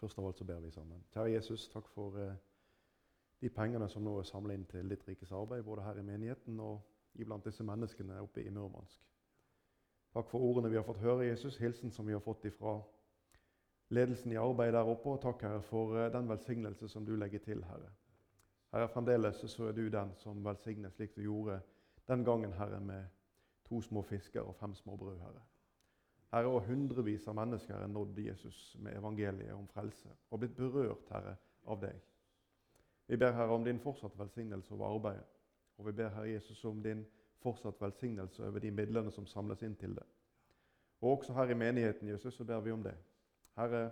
Først av alt så ber vi sammen. Kjære Jesus, takk for eh, de pengene som nå er samla inn til ditt rikes arbeid, både her i menigheten og iblant disse menneskene oppe i Murmansk. Takk for ordene vi har fått høre, Jesus, hilsen som vi har fått ifra ledelsen i arbeidet der oppe. Og takk, Herre, for eh, den velsignelse som du legger til, Herre. Herre, fremdeles så er du den som velsigner slik du gjorde den gangen, Herre, med to små fisker og fem små brød, Herre. Herre, og hundrevis av mennesker er nådd Jesus med evangeliet om frelse og blitt berørt, Herre, av deg. Vi ber Herre om din fortsatt velsignelse over arbeidet. Og vi ber Herre Jesus om din fortsatt velsignelse over de midlene som samles inn til det. Og også her i menigheten Jesus, så ber vi om det. Herre,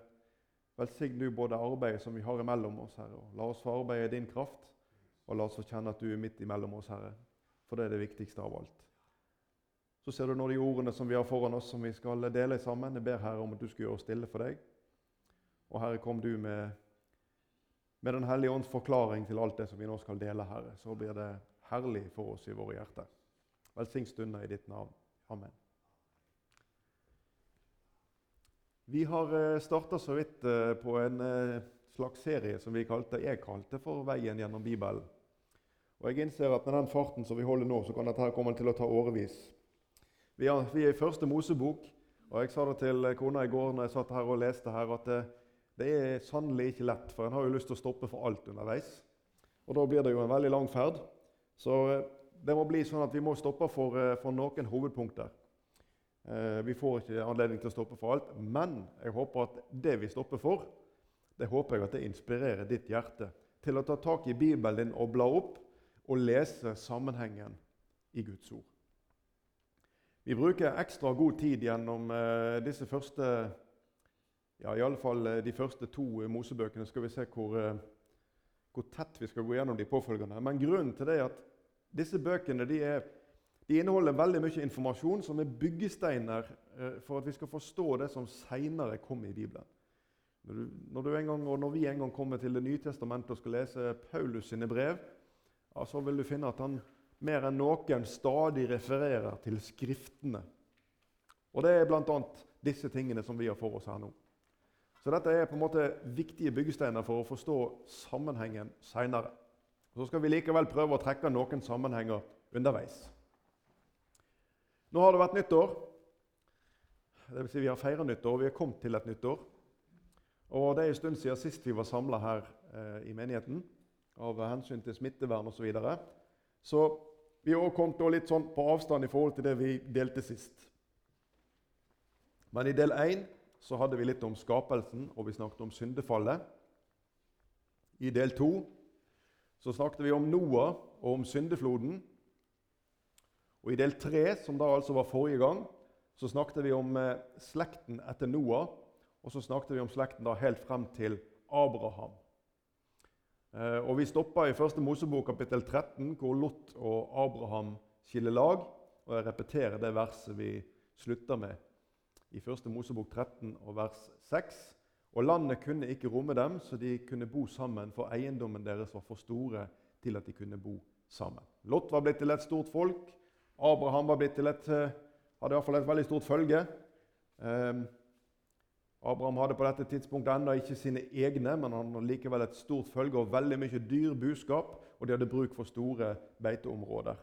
velsign du både arbeidet som vi har imellom oss, Herre. og La oss få arbeide i din kraft, og la oss få kjenne at du er midt imellom oss, Herre. For det er det viktigste av alt. Så ser du nå de ordene som vi har foran oss, som vi skal dele sammen. Jeg ber Herre om at du skal gjøre oss stille for deg. Og Herre, kom du med, med Den hellige ånds forklaring til alt det som vi nå skal dele, Herre. Så blir det herlig for oss i våre hjerter. Velsign stunder i ditt navn. Amen. Vi har eh, starta så vidt eh, på en eh, slags serie som vi kalte, jeg kalte for 'Veien gjennom Bibelen'. Og Jeg innser at med den farten som vi holder nå, så kan dette her komme til å ta årevis. Vi er, i første Mosebok, og jeg sa det til kona i går når jeg satt her og leste her, at det, det er sannelig ikke lett, for en har jo lyst til å stoppe for alt underveis. Og da blir det jo en veldig lang ferd. Så eh, det må bli sånn at vi må stoppe for, eh, for noen hovedpunkter. Eh, vi får ikke anledning til å stoppe for alt, men jeg håper at det vi stopper for, det håper jeg at det inspirerer ditt hjerte til å ta tak i Bibelen din og bla opp og lese sammenhengen i Guds ord. Vi bruker ekstra god tid gjennom eh, disse første ja, i alle fall eh, de første to eh, Mosebøkene. skal vi se hvor, hvor, tett vi skal gå gjennom de påfølgende. Men grunnen til det er at disse bøkene de, er, de inneholder veldig mye informasjon som er byggesteiner for at vi skal forstå det som seinere kommer i Bibelen. Når, du, når, du gang, når, vi en gang kommer til Det nye testamentet og skal lese Paulus sine brev, ja, så vil du finne at han mer enn noen stadig refererer til Skriftene. Og det er bl.a. disse tingene som vi har for oss her nå. Så dette er på en måte viktige byggesteiner for å forstå sammenhengen seinere. Så skal vi likevel prøve å trekke noen sammenhenger underveis. Nå har det vært nyttår. Det vil si vi har feira nyttår, og vi har kommet til et nyttår. Og Det er en stund siden sist vi var samla her eh, i menigheten av hensyn til smittevern osv. Så, videre. Så vi har kommet litt sånn på avstand i forhold til det vi delte sist. Men i del 1 så hadde vi litt om skapelsen, og vi snakket om syndefallet. I del 2 så snakket vi om Noah og om syndefloden. Og I del 3, som da altså var forrige gang, så snakket vi om eh, slekten etter Noah. Og så snakket vi om slekten da helt frem til Abraham. Eh, og Vi stoppa i første Mosebok kapittel 13, hvor Lot og Abraham skiller lag. Og Jeg repeterer det verset vi slutter med i første Mosebok 13 og vers 6. Og landet kunne ikke romme dem, så de kunne bo sammen, for eiendommen deres var for store til at de kunne bo sammen. Lot var blitt til et stort folk. Abraham var blitt til et, eh, hadde iallfall et veldig stort følge. Eh, Abraham hadde på dette tidspunktet ennå ikke sine egne, men han hadde likevel et stort følge og veldig mye dyr buskap, og de hadde bruk for store beiteområder.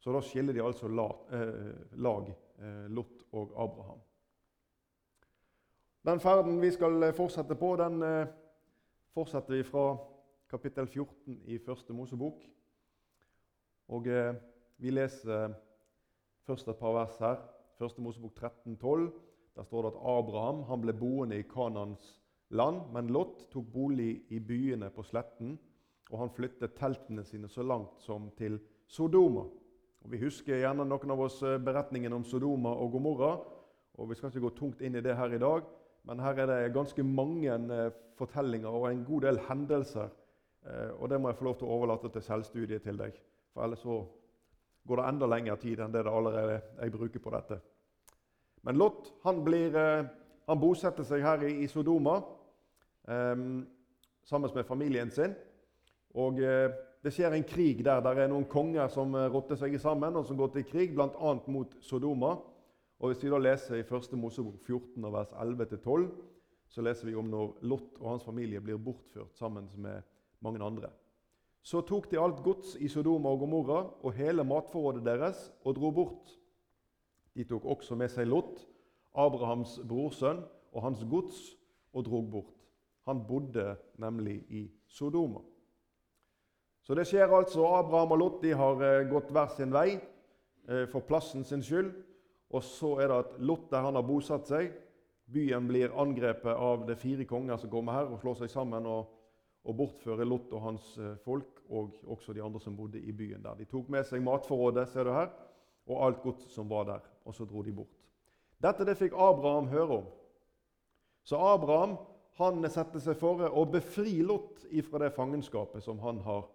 Så da skiller de altså lag, eh, eh, Lot og Abraham. Den ferden vi skal fortsette på, den eh, fortsetter vi fra kapittel 14 i Første Mosebok. Og eh, vi leser først et par vers her. Første Mosebok 13, 12. Der står det at Abraham han ble boende i Kanans land, men Lot tok bolig i byene på sletten, og han flyttet teltene sine så langt som til Sodoma. Og Vi husker gjerne noen av oss eh, beretningen om Sodoma og Gomorra. og Vi skal ikke gå tungt inn i det her i dag, men her er det ganske mange eh, fortellinger og en god del hendelser. Eh, og Det må jeg få lov til å overlate til selvstudiet til deg, for ellers så går det enda lengre tid enn det det allerede jeg bruker på dette. Men Lot han, blir, eh, han bosetter seg her i, Sodoma um, sammen med familien sin. Og uh, Det skjer en krig der. Der er noen konger som uh, rotter seg sammen og som går til krig, bl.a. mot Sodoma. Og Hvis vi da leser i 1. Mosebok 14, vers 11-12, så leser vi om når Lot og hans familie blir bortført sammen med mange andre. Så tok de alt gods i Sodoma og Gomorra og hele matforrådet deres og dro bort. De tok også med seg Lot, Abrahams brorsønn, og hans gods og drog bort. Han bodde nemlig i Sodoma. Så det skjer altså. Abraham og Lot de har eh, gått hver sin vei eh, for plassen sin skyld. Og så er det at Lot der han har bosatt seg, byen blir angrepet av de fire konger som kommer her og slår seg sammen og, og bortfører Lot og hans eh, folk og også de andre som bodde i byen der. De tok med seg matforrådet ser du her, og alt gods som var der, og så dro de bort. Dette det fikk Abraham høre om. Så Abraham han setter seg for å befri Lot ifra det fangenskapet som han har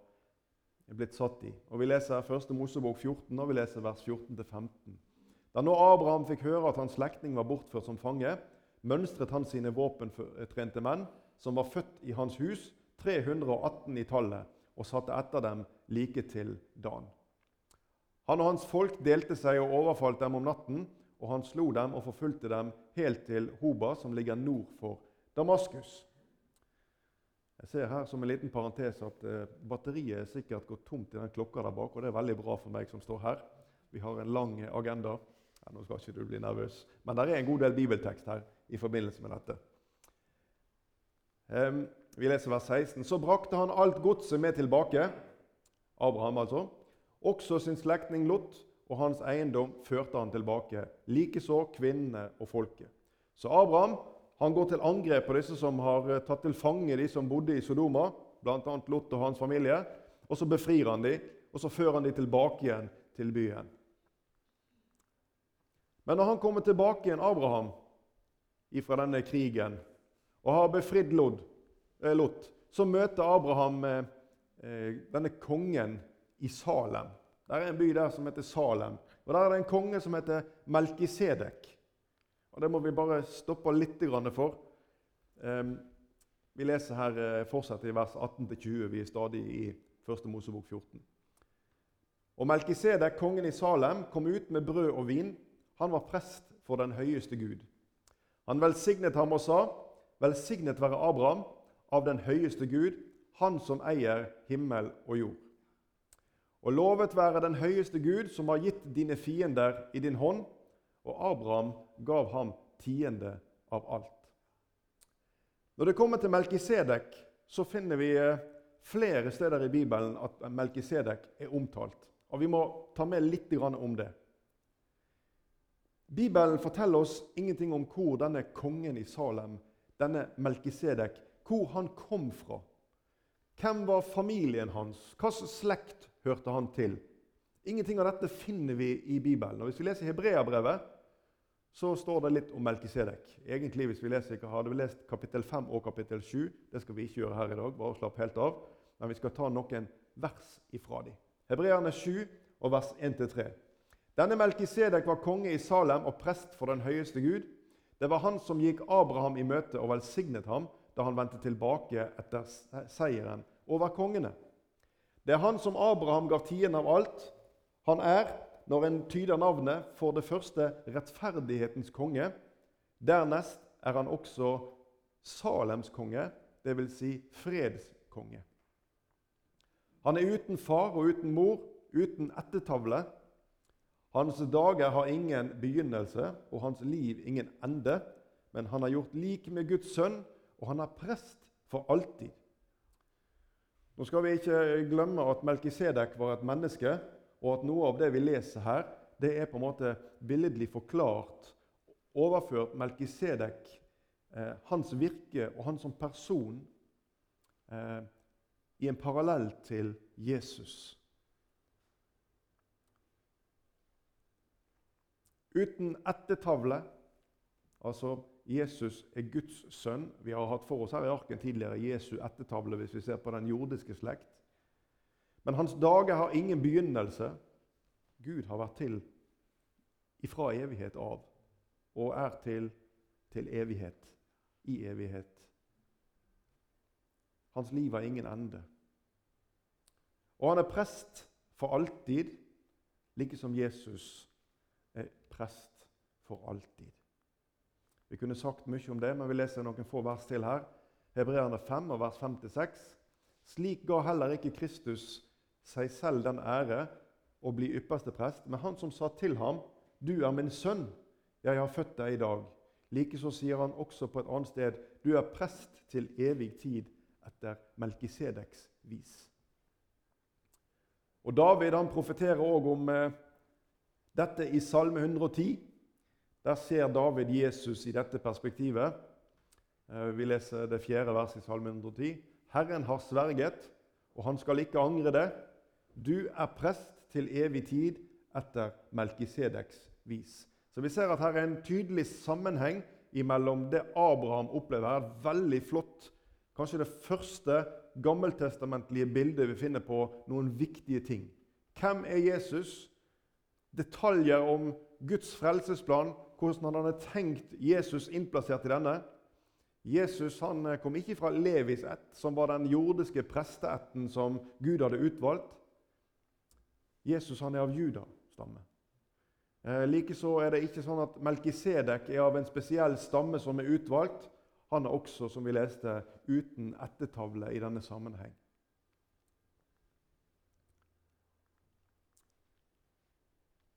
blitt satt i. Og Vi leser 1. Mosebok 14, og vi leser vers 14-15. Da nå Abraham fikk høre at hans slektning var bortført som fange, mønstret han sine våpentrente menn, som var født i hans hus, 318 i tallet, og satte etter dem like til Dan. Han og hans folk delte seg og overfalt dem om natten, og han slo dem og forfulgte dem helt til Hoba, som ligger nord for Damaskus. Jeg ser her som en liten parentes at eh, batteriet er sikkert gått tomt i den klokka der bak. og Det er veldig bra for meg som står her. Vi har en lang agenda. Ja, nå skal ikke du bli nervøs, men det er en god del bibeltekst her i forbindelse med dette. Vi leser vers 16. Så brakte han alt godset med tilbake, Abraham altså, også sin slektning Lot, og hans eiendom førte han tilbake, likeså kvinnene og folket. Så Abraham han går til angrep på disse som har eh, tatt til fange de som bodde i Sodoma, bl.a. Lot og hans familie. Og så befrir han dem, og så fører han dem tilbake igjen til byen. Men når han kommer tilbake igjen, Abraham, fra denne krigen og har befridd eh, Lot, så møter Abraham eh, denne kongen i Salem. Det er en by der som heter Salem. Og Der er det en konge som heter Melkisedek. Og Det må vi bare stoppe litt for. Vi leser her eh, fortsatt i vers 18-20. Vi er stadig i 1. Mosebok 14. Og Melkisedek, kongen i Salem, kom ut med brød og vin. Han var prest for den høyeste Gud. Han velsignet ham og sa, 'Velsignet være Abraham av den høyeste Gud, han som eier himmel og jord.' Og lovet være den høyeste Gud, som har gitt dine fiender i din hånd. Og Abraham gav ham tiende av alt. Når det kommer til Melkisedek, så finner vi eh, flere steder i Bibelen at Melkisedek er omtalt. Og Vi må ta med litt om det. Bibelen forteller oss ingenting om hvor denne kongen i Salem, denne Melkisedek, hvor han kom fra. Hvem var familien hans? Hvilken slekt hørte han til? Ingenting av dette finner vi i Bibelen. Og Hvis vi leser Hebreabrevet, så står det litt om Melkisedek. Egentlig, hvis vi leser, Hadde vi lest kapittel 5 og kapittel 7, det skal vi ikke gjøre her i dag, bare slapp helt av, men vi skal ta noen vers ifra dem. Hebreerne 7 og vers 1-3. Denne Melkisedek var konge i Salem og prest for den høyeste Gud. Det var han som gikk Abraham i møte og velsignet ham da han vendte tilbake etter seieren over kongene. Det er han som Abraham gav tiden av alt. Han er, når en tyder navnet, for det første rettferdighetens konge. Dernest er han også Salems konge, dvs. Si fredskonge. Han er uten far og uten mor, uten ettertavle. Hans dager har ingen begynnelse, og hans liv ingen ende. Men han har gjort lik med Guds sønn, og han er prest for alltid. Nå skal vi ikke glemme at Melkisedek var et menneske, og at noe av det vi leser her, det er på en måte billedlig forklart, overført Melkisedek, eh, hans virke og han som person, eh, i en parallell til Jesus. Uten ettertavle, altså Jesus er Guds sønn. Vi har hatt for oss her i arken tidligere Jesu ettertavle hvis vi ser på den jordiske slekt. Men hans dager har ingen begynnelse. Gud har vært til ifra evighet av og er til, til evighet. I evighet. Hans liv har ingen ende. Og han er prest for alltid, like som Jesus er prest for alltid. Vi kunne sagt mye om det, men vi leser noen få vers til her. Hebreerne 5, vers 5-6. Slik ga heller ikke Kristus seg selv den ære å bli ypperste prest, men han som sa til ham, 'Du er min sønn, jeg har født deg i dag.' Likeså sier han også på et annet sted, 'Du er prest til evig tid etter Melkisedeks vis'. Og David han profeterer òg om eh, dette i Salme 110. Der ser David Jesus i dette perspektivet. Eh, vi leser det fjerde verset i Salme 110. Herren har sverget, og han skal ikke angre det. Du er prest til evig tid etter Melkisedeks vis. Så Vi ser at her er en tydelig sammenheng mellom det Abraham opplever her. Veldig flott. Kanskje det første gammeltestamentlige bildet vi finner på noen viktige ting. Hvem er Jesus? Detaljer om Guds frelsesplan, hvordan han hadde tenkt Jesus innplassert i denne. Jesus han kom ikke fra Levis ett, som var den jordiske presteætten som Gud hadde utvalgt. Jesus han er av Juda-stamme. Eh, Likeså er det ikke sånn at Melkisedek er av en spesiell stamme som er utvalgt. Han er også, som vi leste, uten ettertavle i denne sammenheng.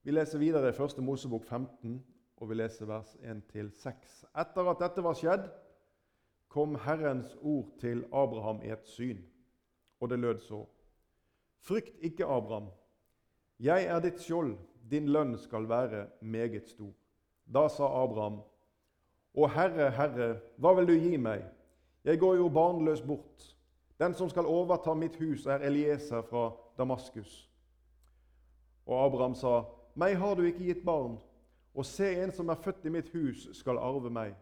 Vi leser videre i 1. Mosebok 15, og vi leser vers 1-6. Etter at dette var skjedd, kom Herrens ord til Abraham i et syn, og det lød så.: Frykt ikke, Abraham. Jeg er ditt skjold, din lønn skal være meget stor. Da sa Abraham, Å Herre, Herre, hva vil du gi meg? Jeg går jo barnløs bort. Den som skal overta mitt hus, er Elieser fra Damaskus. Og Abraham sa, Meg har du ikke gitt barn, og se, en som er født i mitt hus, skal arve meg.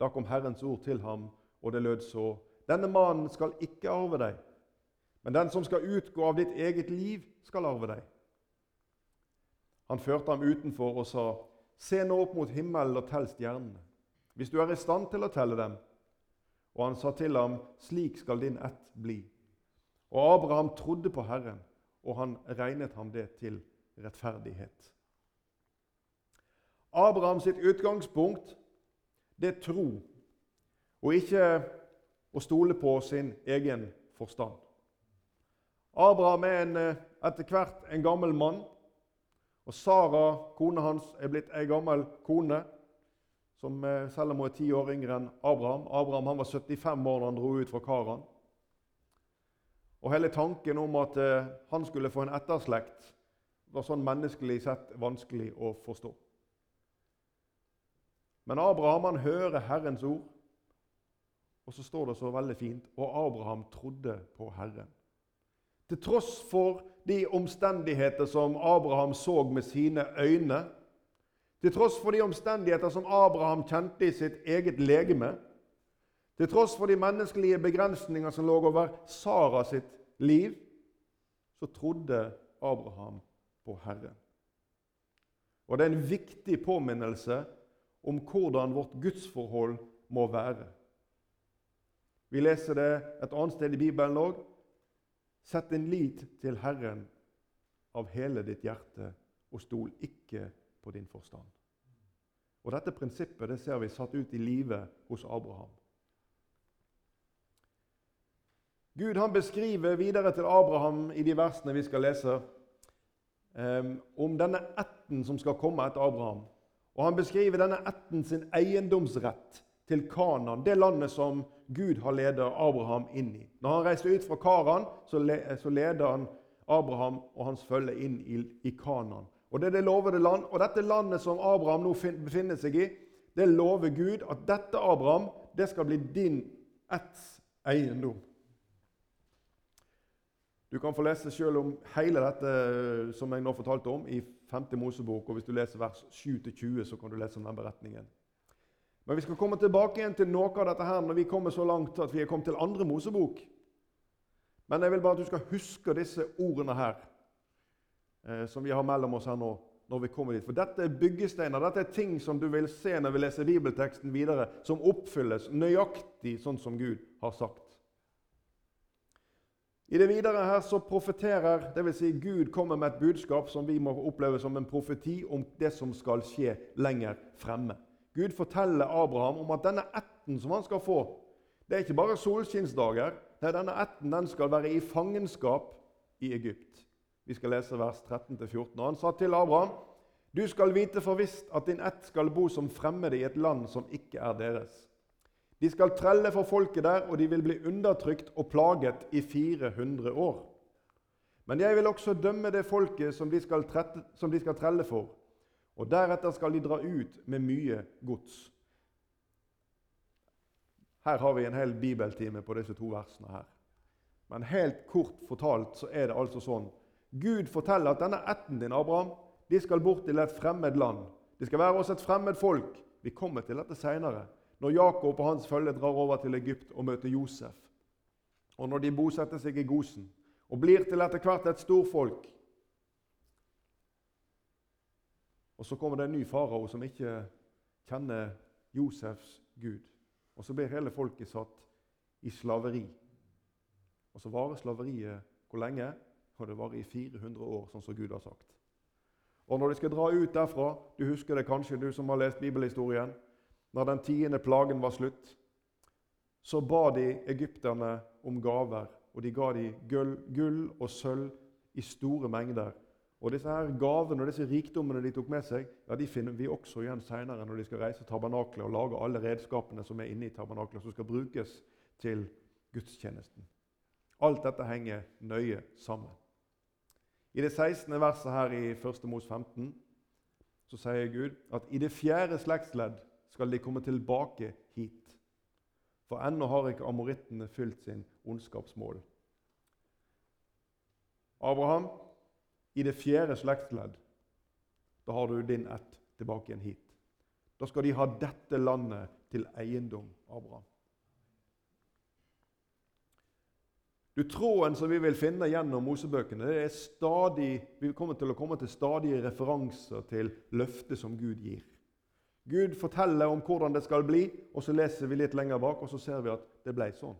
Da kom Herrens ord til ham, og det lød så, Denne mannen skal ikke arve deg, men den som skal utgå av ditt eget liv, skal arve deg. Han førte ham utenfor og sa, Se nå opp mot himmelen og tell stjernene, hvis du er i stand til å telle dem. Og han sa til ham, Slik skal din ett bli. Og Abraham trodde på Herren, og han regnet ham det til rettferdighet. Abraham sitt utgangspunkt det er tro, og ikke å stole på sin egen forstand. Abraham er en, eh, etter hvert en gammel mann. Og Sara, kona hans, er blitt ei gammel kone, som eh, selv om hun er ti år yngre enn Abraham. Abraham var 75 år da han dro ut fra Karan. Og Hele tanken om at eh, han skulle få en etterslekt, var sånn menneskelig sett vanskelig å forstå. Men Abraham han hører Herrens ord, og så står det så veldig fint Og Abraham trodde på Herren. Til tross for de omstendigheter som Abraham så med sine øyne, til tross for de omstendigheter som Abraham kjente i sitt eget legeme, til tross for de menneskelige begrensninger som lå over Sara sitt liv, så trodde Abraham på Herren. Og det er en viktig påminnelse om hvordan vårt gudsforhold må være. Vi leser det et annet sted i Bibelen òg. Sett din lit til Herren av hele ditt hjerte, og stol ikke på din forstand. Og Dette prinsippet det ser vi satt ut i livet hos Abraham. Gud han beskriver videre til Abraham i de versene vi skal lese, um, om denne ætten som skal komme etter Abraham. Og Han beskriver denne ætten sin eiendomsrett til Kanan, det landet som Gud har ledet Abraham inn i. Når han reiste ut fra Karan, så, leder han Abraham og hans følge inn i, i Kanan. Og Det er det lovede land. Og dette landet som Abraham nå befinner seg i, det lover Gud at dette Abraham, det skal bli din etts eiendom. Du kan få lese selv om hele dette som jeg nå fortalte om, i 5. Mosebok. og Hvis du leser vers 7-20, så kan du lese om den beretningen. Men vi skal komme tilbake igjen til noe av dette her når vi kommer så langt at vi er kommet til andre Mosebok. Men jeg vil bare at du skal huske disse ordene her eh, som vi har mellom oss her nå. når vi kommer dit. For Dette er byggesteiner, dette er ting som du vil se når vi leser bibelteksten videre, som oppfylles nøyaktig sånn som Gud har sagt. I det videre her så profeterer, dvs. Si Gud kommer med et budskap som vi må oppleve som en profeti om det som skal skje lenger fremme. Gud forteller Abraham om at denne ætten som han skal få, det er ikke bare solskinnsdager. Nei, denne ætten den skal være i fangenskap i Egypt. Vi skal lese vers 13-14. Og han sa til Abraham.: Du skal vite for visst at din ett skal bo som fremmede i et land som ikke er deres. De skal trelle for folket der, og de vil bli undertrykt og plaget i 400 år. Men jeg vil også dømme det folket som de skal, trette, som de skal trelle for, og deretter skal de dra ut med mye gods. Her har vi en hel bibeltime på disse to versene her. Men helt kort fortalt så er det altså sånn Gud forteller at denne ætten din, Abraham, de skal bort til et fremmed land. De skal være også et fremmed folk. Vi kommer til dette seinere, når Jakob og hans følge drar over til Egypt og møter Josef. Og når de bosetter seg i Gosen og blir til etter hvert et storfolk. Og så kommer det en ny farao som ikke kjenner Josefs Gud. Og så blir hele folket satt i slaveri. Og så varer slaveriet hvor lenge? Og det varer i 400 år, sånn som Gud har sagt. Og når de skal dra ut derfra Du husker det kanskje, du som har lest bibelhistorien. Når den tiende plagen var slutt, så ba de egypterne om gaver. Og de ga dem gull, gull og sølv i store mengder. Og disse her gavene og disse rikdommene de tok med seg, ja, de finner vi også igjen senere når de skal reise tabernaklet og lage alle redskapene som er inne i tabernaklet, som skal brukes til gudstjenesten. Alt dette henger nøye sammen. I det 16. verset her i 1. Mos 15 så sier Gud at i det fjerde slektsledd skal de komme tilbake hit. For ennå har ikke amorittene fylt sin ondskapsmål. Abraham, i det fjerde slektsledd, da har du din ett tilbake igjen hit. Da skal de ha dette landet til eiendom, Abraham. Du, Tråden som vi vil finne gjennom Mosebøkene, det er stadig, vi kommer til å komme til stadige referanser til løftet som Gud gir. Gud forteller om hvordan det skal bli, og så leser vi litt lenger bak, og så ser vi at det ble sånn.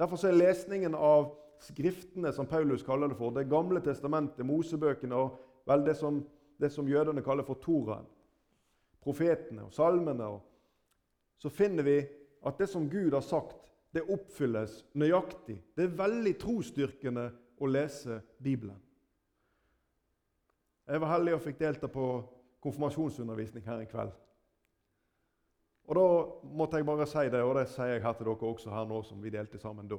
Derfor er lesningen av Skriftene, som Paulus kaller det for, Det gamle testamentet, Mosebøkene og vel det som, det som jødene kaller for Toraen, profetene og salmene, og så finner vi at det som Gud har sagt, det oppfylles nøyaktig. Det er veldig trosstyrkende å lese Bibelen. Jeg var heldig og fikk delta på konfirmasjonsundervisning her i kveld. Og Da måtte jeg bare si det, og det sier jeg her til dere også her nå, som vi delte sammen da.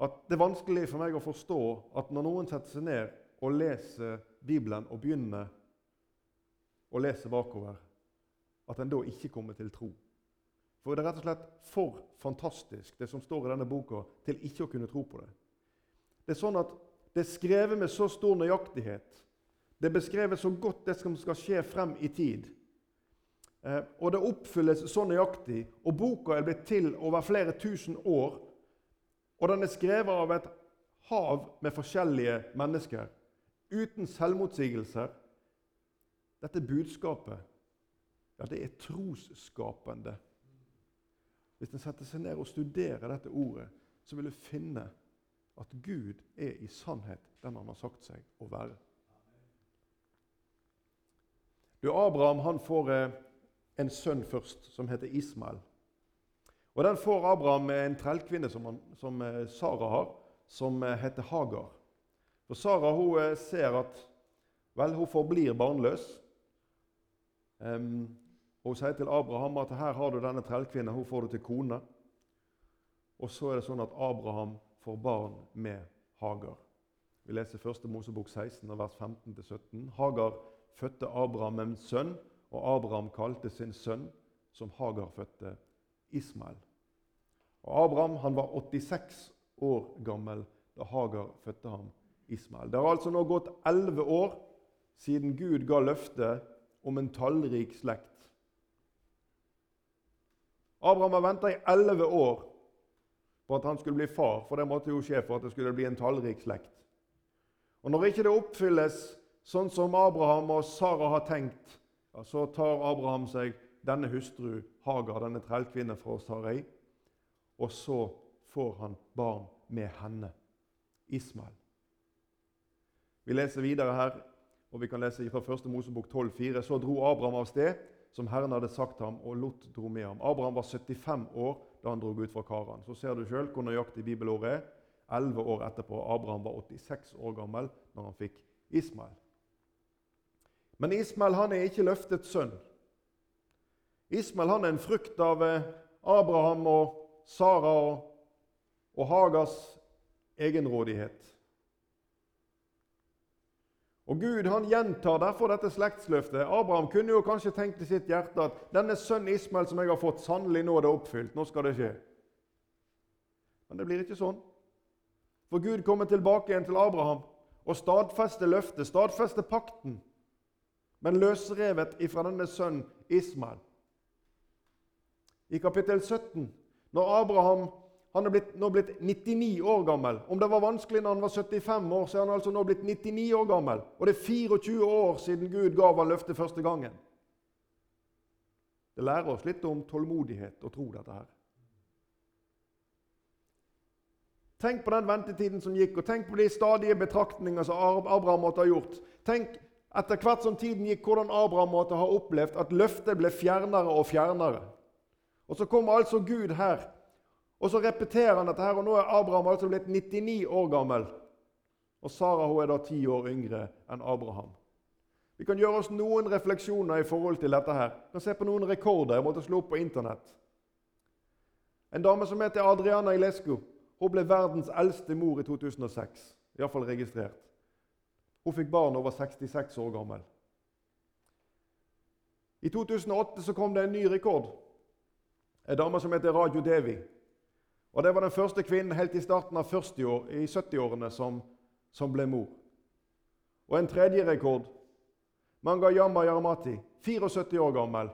At det er vanskelig for meg å forstå at når noen setter seg ned og leser Bibelen og begynner å lese bakover, at en da ikke kommer til tro. For det er rett og slett for fantastisk, det som står i denne boka, til ikke å kunne tro på det. Det er sånn at det er skrevet med så stor nøyaktighet. Det er beskrevet så godt det som skal skje frem i tid. Eh, og det oppfylles så nøyaktig. Og boka er blitt til over flere tusen år. Og den er skrevet av et hav med forskjellige mennesker. Uten selvmotsigelser. Dette budskapet ja, det er trosskapende. Hvis en setter seg ned og studerer dette ordet, så vil du finne at Gud er i sannhet den han har sagt seg å være. Du, Abraham han får eh, en sønn først, som heter Ismael. Og Den får Abraham med en trellkvinne som, som eh, Sara har, som eh, heter Hagar. For Sara hun ser at vel, hun forblir barnløs. Um, Hun sier til Abraham at her har du denne trellkvinnen, hun får du til kone. Og så er det sånn at Abraham får barn med Hagar. Vi leser 1. Mosebok 16, vers 15-17. Hagar fødte Abraham en sønn, og Abraham kalte sin sønn, som Hagar fødte, Ismael. Og Abraham han var 86 år gammel da Hagar fødte ham Ismael. Det har altså nå gått elleve år siden Gud ga løftet om en tallrik slekt Abraham har venta i elleve år på at han skulle bli far, for det måtte jo skje for at det skulle bli en tallrik slekt. Og Når ikke det oppfylles sånn som Abraham og Sara har tenkt, ja, så tar Abraham seg denne hustru, Hagar, denne trellkvinnen fra Sarai, og så får han barn med henne, Ismael. Vi leser videre her, og vi kan lese fra 1. Mosebok 12,4. Så dro Abraham av sted som Herren hadde sagt ham, og Lot dro med ham. Abraham var 75 år da han dro ut fra Karan. Så ser du sjøl hvor nøyaktig bibelordet er. Elleve år etterpå. Abraham var 86 år gammel når han fikk Ismael. Men Ismael han er ikke løftet sønn. Ismael han er en frukt av eh, Abraham og Sara og, og Hagas egenrådighet. Og Gud han gjentar derfor dette slektsløftet. Abraham kunne jo kanskje tenkt i sitt hjerte at denne sønnen Ismael som jeg har fått, sannelig nå er det oppfylt. Nå skal det skje. Men det blir ikke sånn. For Gud kommer tilbake igjen til Abraham og stadfester løftet, stadfester pakten, men løsrevet ifra denne sønnen Ismael. I kapittel 17, når Abraham han er blitt, nå blitt 99 år gammel. Om det var vanskelig når han var 75 år, så er han altså nå blitt 99 år gammel. Og det er 24 år siden Gud gav ham løftet første gangen. Det lærer oss litt om tålmodighet å tro dette her. Tenk på den ventetiden som gikk, og tenk på de stadige betraktninger som Abraham måtte ha gjort. Tenk etter hvert som tiden gikk, hvordan Abraham måtte ha opplevd at løftet ble fjernere og fjernere. Og så kommer altså Gud her og så repeterer han dette her, og nå er Abraham altså blitt 99 år gammel. Og Sara hun er da ti år yngre enn Abraham. Vi kan gjøre oss noen refleksjoner i forhold til dette. her. Vi kan se på noen rekorder. Jeg måtte slå opp på Internett. En dame som heter Adriana Ilescu, hun ble verdens eldste mor i 2006. Iallfall registrert. Hun fikk barn over 66 år gammel. I 2008 så kom det en ny rekord. En dame som heter Rajo Devi. Og Det var den første kvinnen helt i starten av 70-årene som, som, ble mor. Og en tredje rekord. Mangayama Yaramati, 74 år gammel.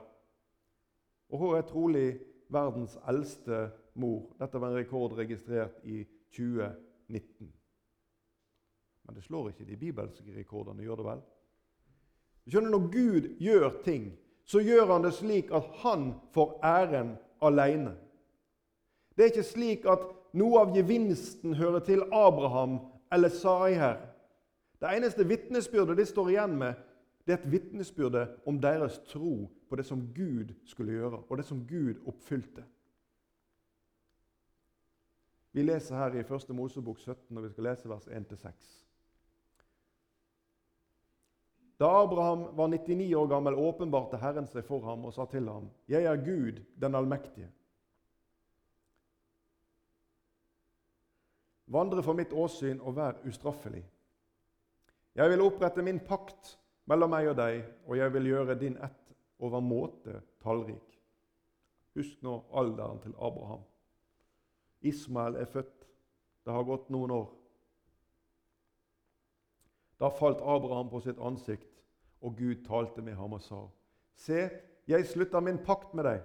Og hun er trolig verdens eldste mor. Dette var en rekord registrert i 2019. Men det slår ikke de bibelske rekordene, gjør det vel? Du skjønner, Når Gud gjør ting, så gjør han det slik at han får æren alene. Det er ikke slik at noe av gevinsten hører til Abraham eller Sarai her. Det eneste vitnesbyrdet de står igjen med, det er et vitnesbyrde om deres tro på det som Gud skulle gjøre, og det som Gud oppfylte. Vi leser her i 1. Mosebok 17, og vi skal lese vers 1-6. Da Abraham var 99 år gammel, åpenbarte Herren seg for ham og sa til ham, 'Jeg er Gud, den allmektige.' Vandre for mitt åsyn og vær ustraffelig. Jeg vil opprette min pakt mellom meg og deg, og jeg vil gjøre din ett overmåte tallrik. Husk nå alderen til Abraham. Ismael er født. Det har gått noen år. Da falt Abraham på sitt ansikt, og Gud talte med ham og sa.: Se, jeg slutter min pakt med deg.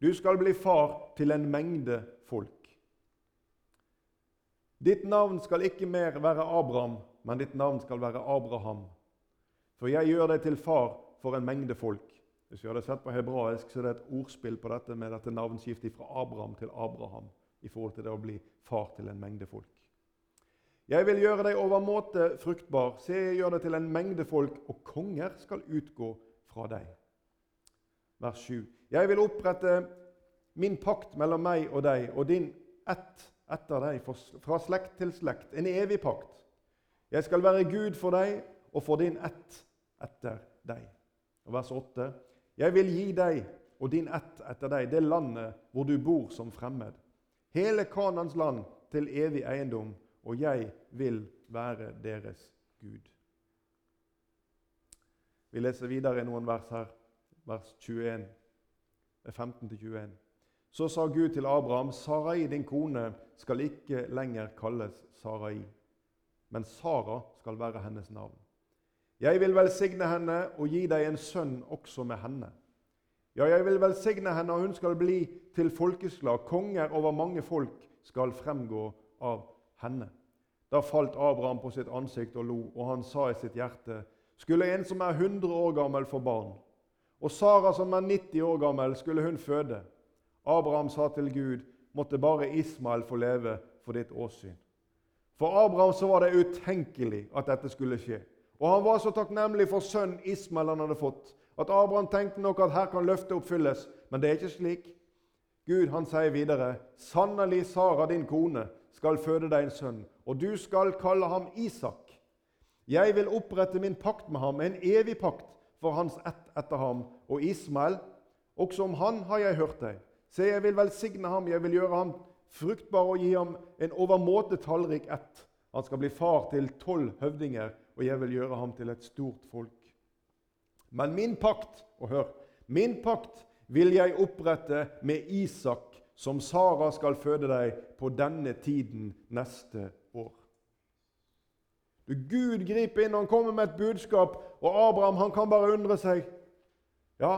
Du skal bli far til en mengde folk. Ditt navn skal ikke mer være Abraham, men ditt navn skal være Abraham. For jeg gjør deg til far for en mengde folk. Hvis vi hadde sett på hebraisk, så er det et ordspill på dette med dette navnskiftet fra Abraham til Abraham i forhold til det å bli far til en mengde folk. Jeg vil gjøre deg overmåte fruktbar. Se, jeg gjør deg til en mengde folk, og konger skal utgå fra deg. Vers 7. Jeg vil opprette min pakt mellom meg og deg og din ett etter deg, fra slekt til slekt, en evig pakt. Jeg skal være Gud for deg og for din ett etter deg. Og vers 8. Jeg vil gi deg og din ett etter deg det landet hvor du bor som fremmed. Hele Kanans land til evig eiendom, og jeg vil være deres Gud. Vi leser videre i noen vers her, vers 21, 15-21. Så sa Gud til Abraham, Sarai, din kone, skal ikke lenger kalles Sarai, men Sara skal være hennes navn. Jeg vil velsigne henne og gi deg en sønn også med henne. Ja, jeg vil velsigne henne, og hun skal bli til folkeslag. Konger over mange folk skal fremgå av henne. Da falt Abraham på sitt ansikt og lo, og han sa i sitt hjerte.: Skulle en som er 100 år gammel, få barn? Og Sara, som er 90 år gammel, skulle hun føde? Abraham sa til Gud, måtte bare Ismael få leve for ditt åsyn. For Abraham så var det utenkelig at dette skulle skje. Og han var så takknemlig for sønnen Ismael han hadde fått, At Abraham tenkte nok at her kan løftet oppfylles, men det er ikke slik. Gud han sier videre, 'Sannelig, Sara, din kone, skal føde deg en sønn, og du skal kalle ham Isak.' 'Jeg vil opprette min pakt med ham, en evig pakt for hans ett etter ham.' 'Og Ismael, også om han har jeg hørt deg.' 'Se, jeg vil velsigne ham, jeg vil gjøre ham fruktbar og gi ham en overmåte tallrik ett.' 'Han skal bli far til tolv høvdinger, og jeg vil gjøre ham til et stort folk.' Men min pakt, og hør, min pakt vil jeg opprette med Isak, som Sara skal føde deg på denne tiden neste år. Du, Gud griper inn, han kommer med et budskap, og Abraham han kan bare undre seg. Ja,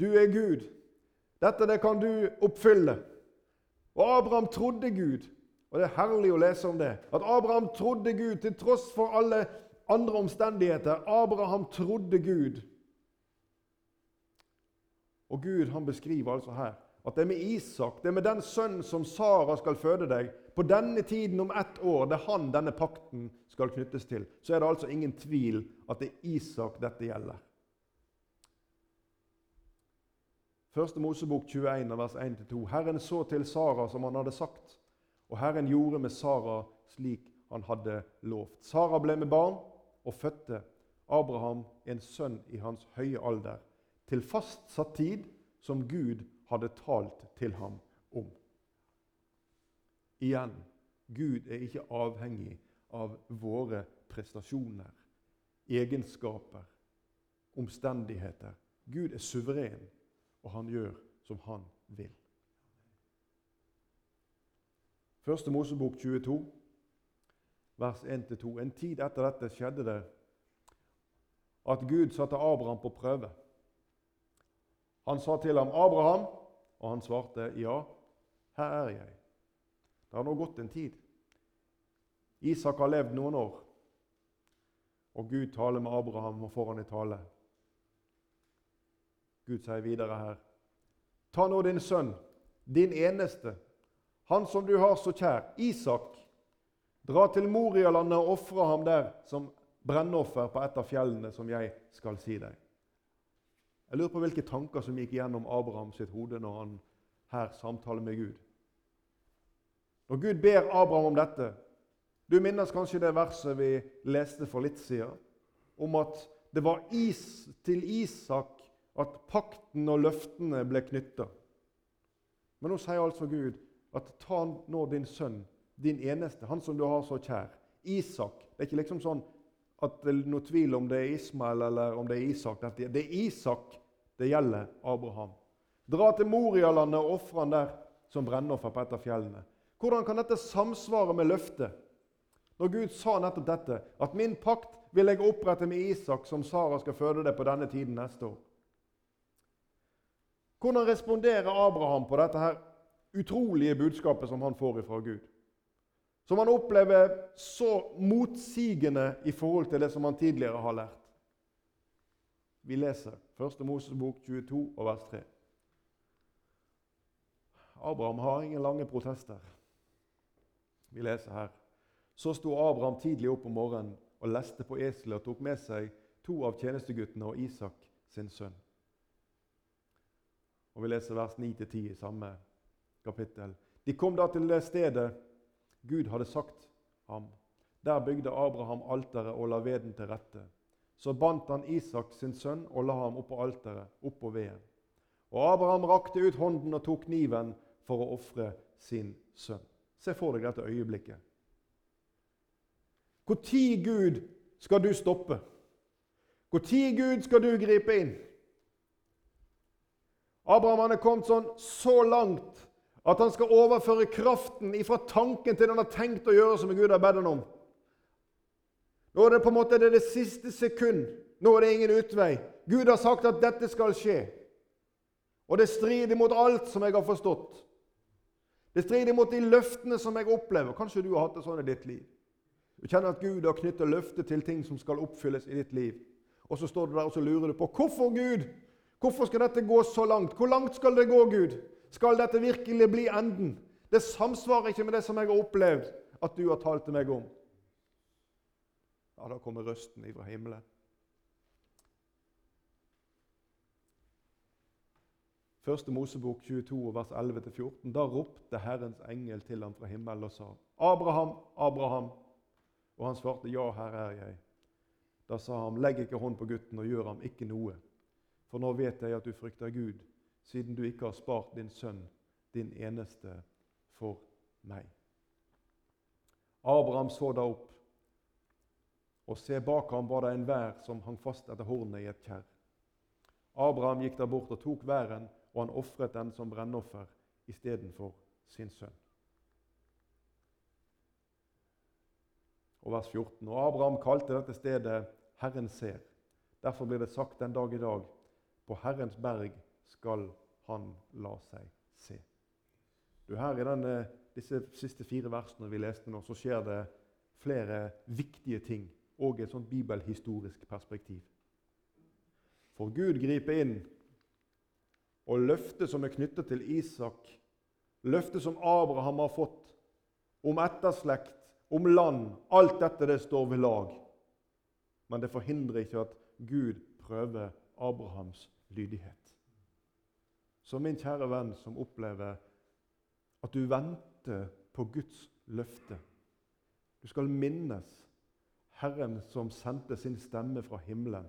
du er Gud. Dette det kan du oppfylle. Og Abraham trodde Gud. Og Det er herlig å lese om det. At Abraham trodde Gud til tross for alle andre omstendigheter. Abraham trodde Gud. Og Gud han beskriver altså her at det er med Isak, det er med den sønnen som Sara skal føde deg, på denne tiden om ett år, det er han denne pakten skal knyttes til, så er det altså ingen tvil at det er Isak dette gjelder. Første Mosebok 21, vers 1-2. Herren så til Sara som han hadde sagt, og Herren gjorde med Sara slik han hadde lovt. Sara ble med barn og fødte Abraham en sønn i hans høye alder til fastsatt tid som Gud hadde talt til ham om. Igjen Gud er ikke avhengig av våre prestasjoner, egenskaper, omstendigheter. Gud er suveren, og han gjør som han vil. Første Mosebok 22, vers 1-2. En tid etter dette skjedde det at Gud satte Abraham på prøve. Han sa til ham, 'Abraham', og han svarte, 'Ja, her er jeg'. Det har nå gått en tid. Isak har levd noen år, og Gud taler med Abraham og får han i tale. Gud sier videre her, 'Ta nå din sønn, din eneste, han som du har så kjær, Isak.' Dra til Morialandet og ofre ham der som brennoffer på et av fjellene som jeg skal si deg. Jeg lurer på hvilke tanker som gikk gjennom Abraham sitt hode når han her samtaler med Gud. Når Gud ber Abraham om dette Du minnes kanskje det verset vi leste for litt siden, om at det var is til Isak at pakten og løftene ble knytta. Men nå sier altså Gud at ta nå din sønn, din eneste, han som du har så kjær, Isak. Det er ikke liksom sånn at det er noe tvil om det er Ismael eller om det er Isak. Det er Isak det gjelder Abraham. Dra til Morialandet og ofre han der som brennoffer på et av fjellene. Hvordan kan dette samsvare med løftet? Når Gud sa nettopp dette, at 'min pakt vil jeg opprette med Isak, som Sara skal føde det på denne tiden neste år'. Hvordan responderer Abraham på dette her utrolige budskapet som han får fra Gud? Som han opplever så motsigende i forhold til det som han tidligere har lært. Vi leser 1. Mosebok 22 og vers 3. Abraham har ingen lange protester. Vi leser her. Så sto Abraham tidlig opp om morgenen og leste på eselet og tok med seg to av tjenesteguttene og Isak sin sønn. Og Vi leser vers 9-10 i samme kapittel. De kom da til det stedet Gud hadde sagt ham. Der bygde Abraham alteret og la veden til rette. Så bandt han Isak sin sønn og la ham oppå alteret, oppå veden. Og Abraham rakte ut hånden og tok kniven for å ofre sin sønn. Se for deg dette øyeblikket. Når, Gud, skal du stoppe? Når, Gud, skal du gripe inn? Abraham er kommet sånn så langt at han skal overføre kraften ifra tanken til det han har tenkt å gjøre, som Gud har bedt ham om. Nå er det på en måte det, det siste sekund. Nå er det ingen utvei. Gud har sagt at dette skal skje. Og det strider mot alt som jeg har forstått. Det strider mot de løftene som jeg opplever. Kanskje du har hatt det sånn i ditt liv. Du kjenner at Gud har knyttet løfter til ting som skal oppfylles i ditt liv. Og så står du der og så lurer du på hvorfor Gud? Hvorfor skal dette gå så langt? Hvor langt skal det gå, Gud? Skal dette virkelig bli enden? Det samsvarer ikke med det som jeg har opplevd at du har talt til meg om. Ja, da kommer røsten ifra himmelen. Første Mosebok 22, vers 11-14. Da ropte Herrens engel til ham fra himmelen og sa, 'Abraham, Abraham.' Og han svarte, 'Ja, her er jeg.' Da sa han, 'Legg ikke hånd på gutten og gjør ham ikke noe.' For nå vet jeg at du frykter Gud, siden du ikke har spart din sønn, din eneste, for meg. Abraham så da opp, og se bak ham var det en vær som hang fast etter hornet i et kjerr. Abraham gikk der bort og tok væren, og han ofret den som brennoffer istedenfor sin sønn. Og vers 14. Og Abraham kalte dette stedet Herren ser. Derfor blir det sagt den dag i dag på Herrens berg skal han la seg se. Du, her I denne, disse siste fire versene vi leste nå, så skjer det flere viktige ting og et sånt bibelhistorisk perspektiv. For Gud griper inn, og løftet som er knyttet til Isak, løftet som Abraham har fått om etterslekt, om land, alt dette det står ved lag. Men det forhindrer ikke at Gud prøver Abrahams lydighet. Så min kjære venn som opplever at du venter på Guds løfte Du skal minnes Herren som sendte sin stemme fra himmelen.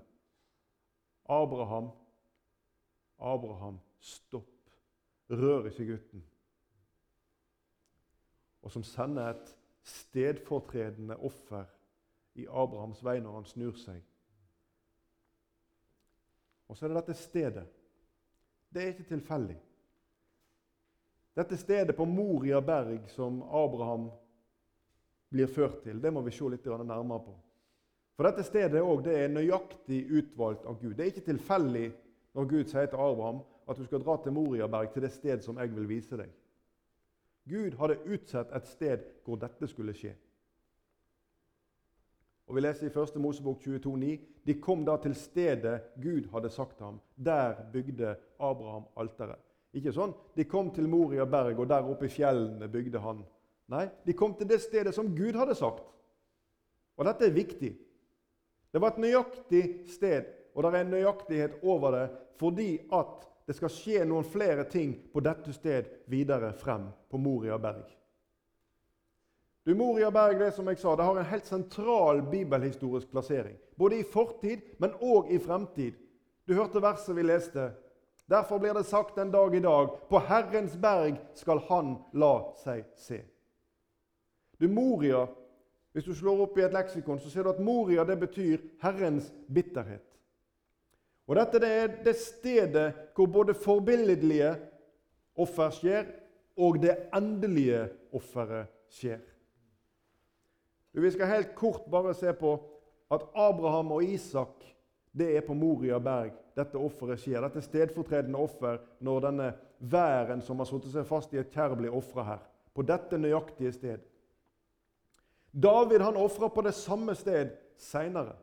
Abraham, Abraham, stopp. Rør ikke gutten. Og som sender et stedfortredende offer i Abrahams vei når han snur seg. Og så er det dette stedet. Det er ikke tilfeldig. Dette stedet på Moria berg som Abraham blir ført til, det må vi se litt nærmere på. For dette stedet også, det er nøyaktig utvalgt av Gud. Det er ikke tilfeldig når Gud sier til Abraham at du skal dra til Moriaberg, til det sted som jeg vil vise deg. Gud hadde utsett et sted hvor dette skulle skje. Og Vi leser i 1. Mosebok 22,9.: De kom da til stedet Gud hadde sagt ham. Der bygde Abraham alteret. Ikke sånn de kom til Moria berg, og der oppe i fjellene bygde han. Nei, de kom til det stedet som Gud hadde sagt. Og dette er viktig. Det var et nøyaktig sted, og det er en nøyaktighet over det fordi at det skal skje noen flere ting på dette sted videre frem på Moria berg. Du, Moria berg det som jeg sa, det har en helt sentral bibelhistorisk plassering. Både i fortid, men òg i fremtid. Du hørte verset vi leste. Derfor blir det sagt en dag i dag på Herrens berg skal Han la seg se. Du, Moria hvis du slår opp i et leksikon, så ser du at Moria det betyr Herrens bitterhet. Og Dette det er det stedet hvor både forbilledlige offer skjer, og det endelige offeret skjer. Vi skal helt kort bare se på at Abraham og Isak det er på Moria berg dette offeret skjer. Dette stedfortredende offer når denne væren som har satt seg fast i et kjær, blir ofra her. På dette nøyaktige sted. David han ofra på det samme sted seinere.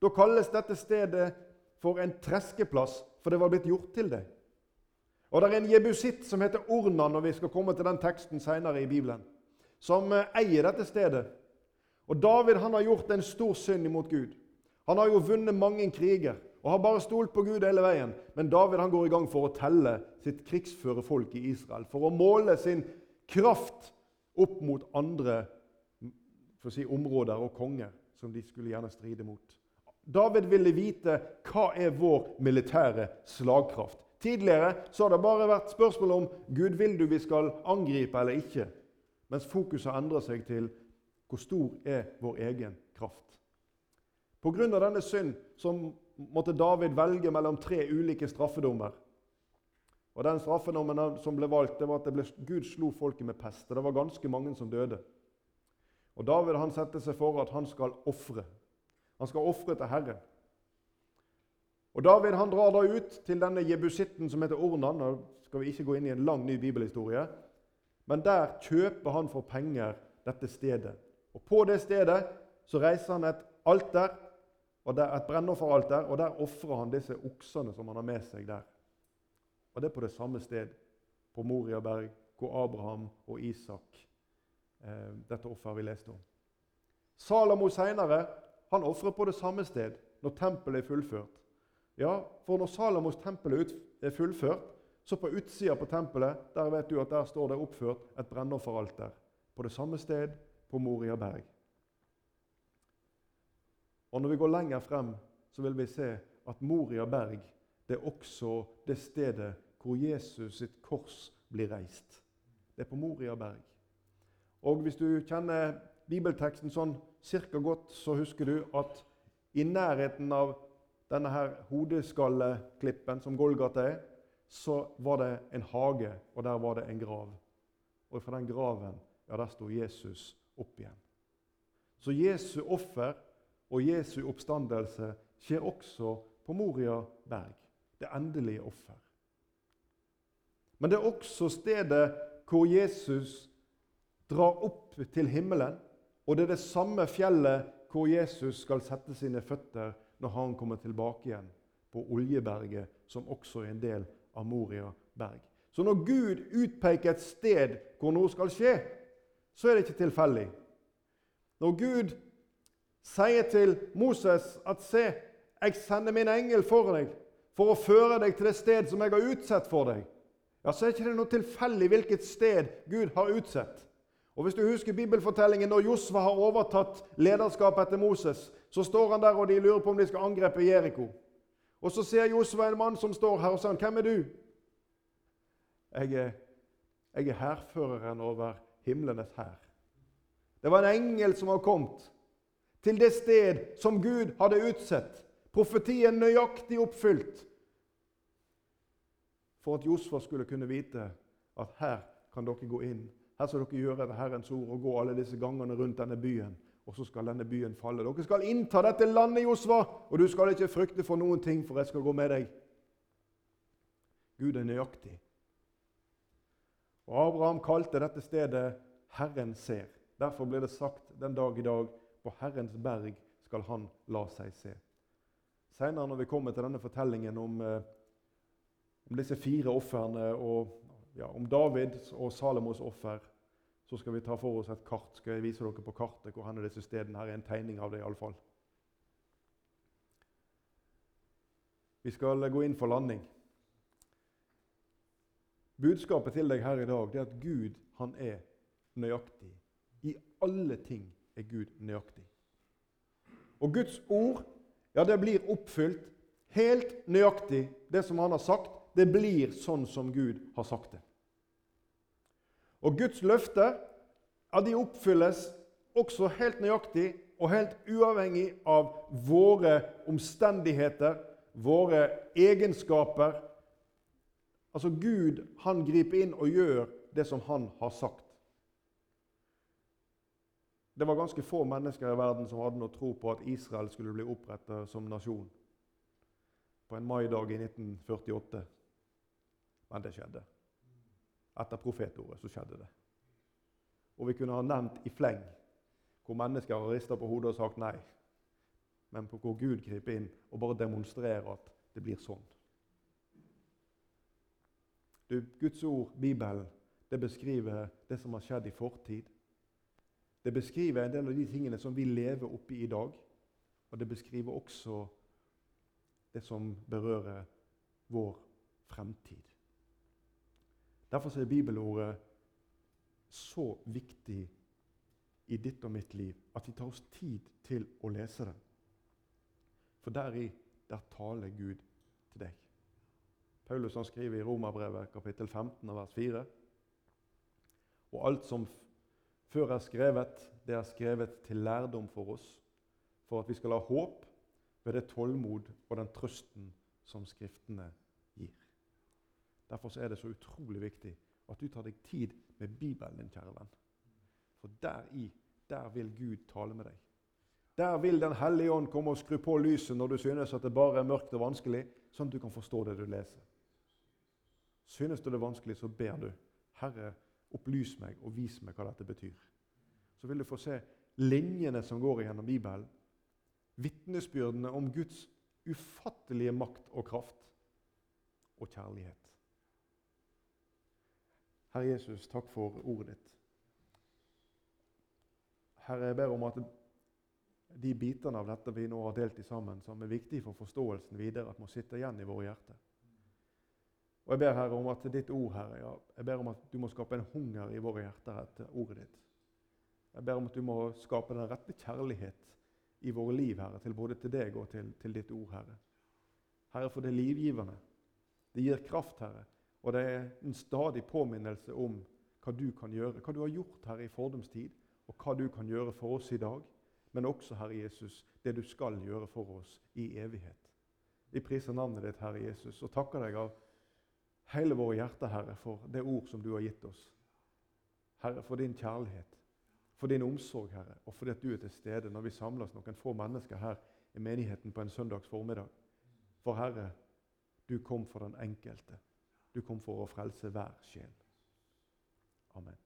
Da kalles dette stedet for en treskeplass, for det var blitt gjort til det. Og Det er en jebusitt som heter Ornan, når vi skal komme til den teksten senere i Bibelen, som eh, eier dette stedet. Og David han har gjort en stor synd imot Gud. Han har jo vunnet mange kriger og har bare stolt på Gud hele veien. Men David han går i gang for å telle sitt krigsføre folk i Israel. For å måle sin kraft opp mot andre for å si, områder og konger som de skulle gjerne stride mot. David ville vite hva er vår militære slagkraft. Tidligere så har det bare vært spørsmål om Gud vil du vi skal angripe eller ikke. Mens fokuset endrer seg til hvor stor er vår egen kraft. Pga. denne synd så måtte David velge mellom tre ulike straffedommer. Og Den straffedommen som ble valgt, det var at ble, Gud slo folket med pest. Og Det var ganske mange som døde. Og David han setter seg for at han skal ofre. Han skal ofre til Herren. Og David han drar da ut til denne jebusitten som heter Ornan. Nå skal vi ikke gå inn i en lang ny bibelhistorie. Men der kjøper han for penger dette stedet. Og På det stedet så reiser han et alter, og der, et brennofferalter, og der ofrer han disse oksene som han har med seg der. Og Det er på det samme sted, på Moriaberg, hvor Abraham og Isak Eh, dette offeret vi leste om. Salomo seinere ofrer på det samme sted når tempelet er fullført. Ja, for når Salomos tempel er fullført, Så på utsida på tempelet der vet du at der står det oppført et brennofferalter. På det samme sted på Moria berg. Og Når vi går lenger frem, så vil vi se at Moria berg det er også det stedet hvor Jesus sitt kors blir reist. Det er på Moria berg. Og Hvis du kjenner bibelteksten sånn cirka godt, så husker du at i nærheten av denne her hodeskalleklippen som Golgata er, så var det en hage, og der var det en grav. Og fra den graven ja, der sto Jesus opp igjen. Så Jesu offer og Jesu oppstandelse skjer også på Moria berg. Det endelige offer. Men det er også stedet hvor Jesus drar opp til himmelen. Og det er det samme fjellet hvor Jesus skal sette sine føtter når han kommer tilbake igjen på Oljeberget, som også er en del av Moria berg. Så når Gud utpeker et sted hvor noe skal skje, så er det ikke tilfeldig. Når Gud sier til Moses at 'Se, jeg sender min engel for deg' 'for å føre deg til det sted som jeg har utsett for deg', ja, så er det ikke noe tilfeldig hvilket sted Gud har utsett. Og Hvis du husker bibelfortellingen når Josva har overtatt lederskapet etter Moses, så står han der og de lurer på om de skal angripe Jeriko. Og så ser Josva en mann som står her og sier, 'Hvem er du?' Jeg er, jeg er hærføreren over himlenes hær. Det var en engel som var kommet til det sted som Gud hadde utsett. Profetien nøyaktig oppfylt. For at Josfa skulle kunne vite at her kan dere gå inn. Her skal dere gjøre det Herrens ord og gå alle disse gangene rundt denne byen og så skal denne byen falle. Dere skal innta dette landet, Josva, og du skal ikke frykte for noen ting, for jeg skal gå med deg. Gud er nøyaktig. Og Abraham kalte dette stedet 'Herren ser'. Derfor blir det sagt den dag i dag 'På Herrens berg skal han la seg se'. Senere når vi kommer til denne fortellingen om, eh, om disse fire ofrene, og ja, om Davids og Salomos offer, så skal vi ta for oss et kart. Skal jeg vise dere på kartet hvor er disse stedene Her er en tegning av det iallfall. Vi skal gå inn for landing. Budskapet til deg her i dag det er at Gud han er nøyaktig. I alle ting er Gud nøyaktig. Og Guds ord ja, det blir oppfylt helt nøyaktig. Det som han har sagt, det blir sånn som Gud har sagt det. Og Guds løfter ja, de oppfylles også helt nøyaktig og helt uavhengig av våre omstendigheter, våre egenskaper. Altså Gud han griper inn og gjør det som han har sagt. Det var ganske få mennesker i verden som hadde noe tro på at Israel skulle bli opprettet som nasjon på en maidag i 1948. Men det skjedde. Etter profetordet så skjedde det. Og vi kunne ha nevnt i fleng hvor mennesker har rista på hodet og sagt nei, men på hvor Gud griper inn og bare demonstrerer at det blir sånn. Du, Guds ord, Bibelen, det beskriver det som har skjedd i fortid. Det beskriver en del av de tingene som vi lever oppi i dag. Og det beskriver også det som berører vår fremtid. Derfor er bibelordet så viktig i ditt og mitt liv at vi tar oss tid til å lese det. For deri der taler Gud til deg. Paulus han skriver i Romerbrevet kapittel 15 vers 4. Og alt som før er skrevet, det er skrevet til lærdom for oss, for at vi skal ha håp ved det tålmod og den trøsten som Skriftene Derfor er det så utrolig viktig at du tar deg tid med Bibelen din, kjære venn. For deri, der vil Gud tale med deg. Der vil Den hellige ånd komme og skru på lyset når du synes at det bare er mørkt og vanskelig, sånn at du kan forstå det du leser. Synes du det er vanskelig, så ber du. Herre, opplys meg og vis meg hva dette betyr. Så vil du få se linjene som går gjennom Bibelen. Vitnesbyrdene om Guds ufattelige makt og kraft og kjærlighet. Herre Jesus, takk for ordet ditt. Herre, jeg ber om at de bitene av dette vi nå har delt i sammen, som er viktige for forståelsen videre, at må sitte igjen i våre hjerter. Og jeg ber Herre om at ditt ord, Herre, ja, jeg ber om at du må skape en hunger i våre hjerter etter ordet ditt. Jeg ber om at du må skape den rette kjærlighet i våre liv, Herre, til både til deg og til, til ditt ord, Herre. Herre, for det er livgivende. Det gir kraft, Herre. Og det er en stadig påminnelse om hva du kan gjøre, hva du har gjort, her i fordums tid, og hva du kan gjøre for oss i dag, men også, Herre Jesus, det du skal gjøre for oss i evighet. Vi priser navnet ditt, Herre Jesus, og takker deg av hele våre hjerter, Herre, for det ord som du har gitt oss. Herre, for din kjærlighet, for din omsorg, Herre, og fordi at du er til stede når vi samles noen få mennesker her i menigheten på en søndags formiddag. For Herre, du kom for den enkelte. Du kom for å frelse hver sjel. Amen.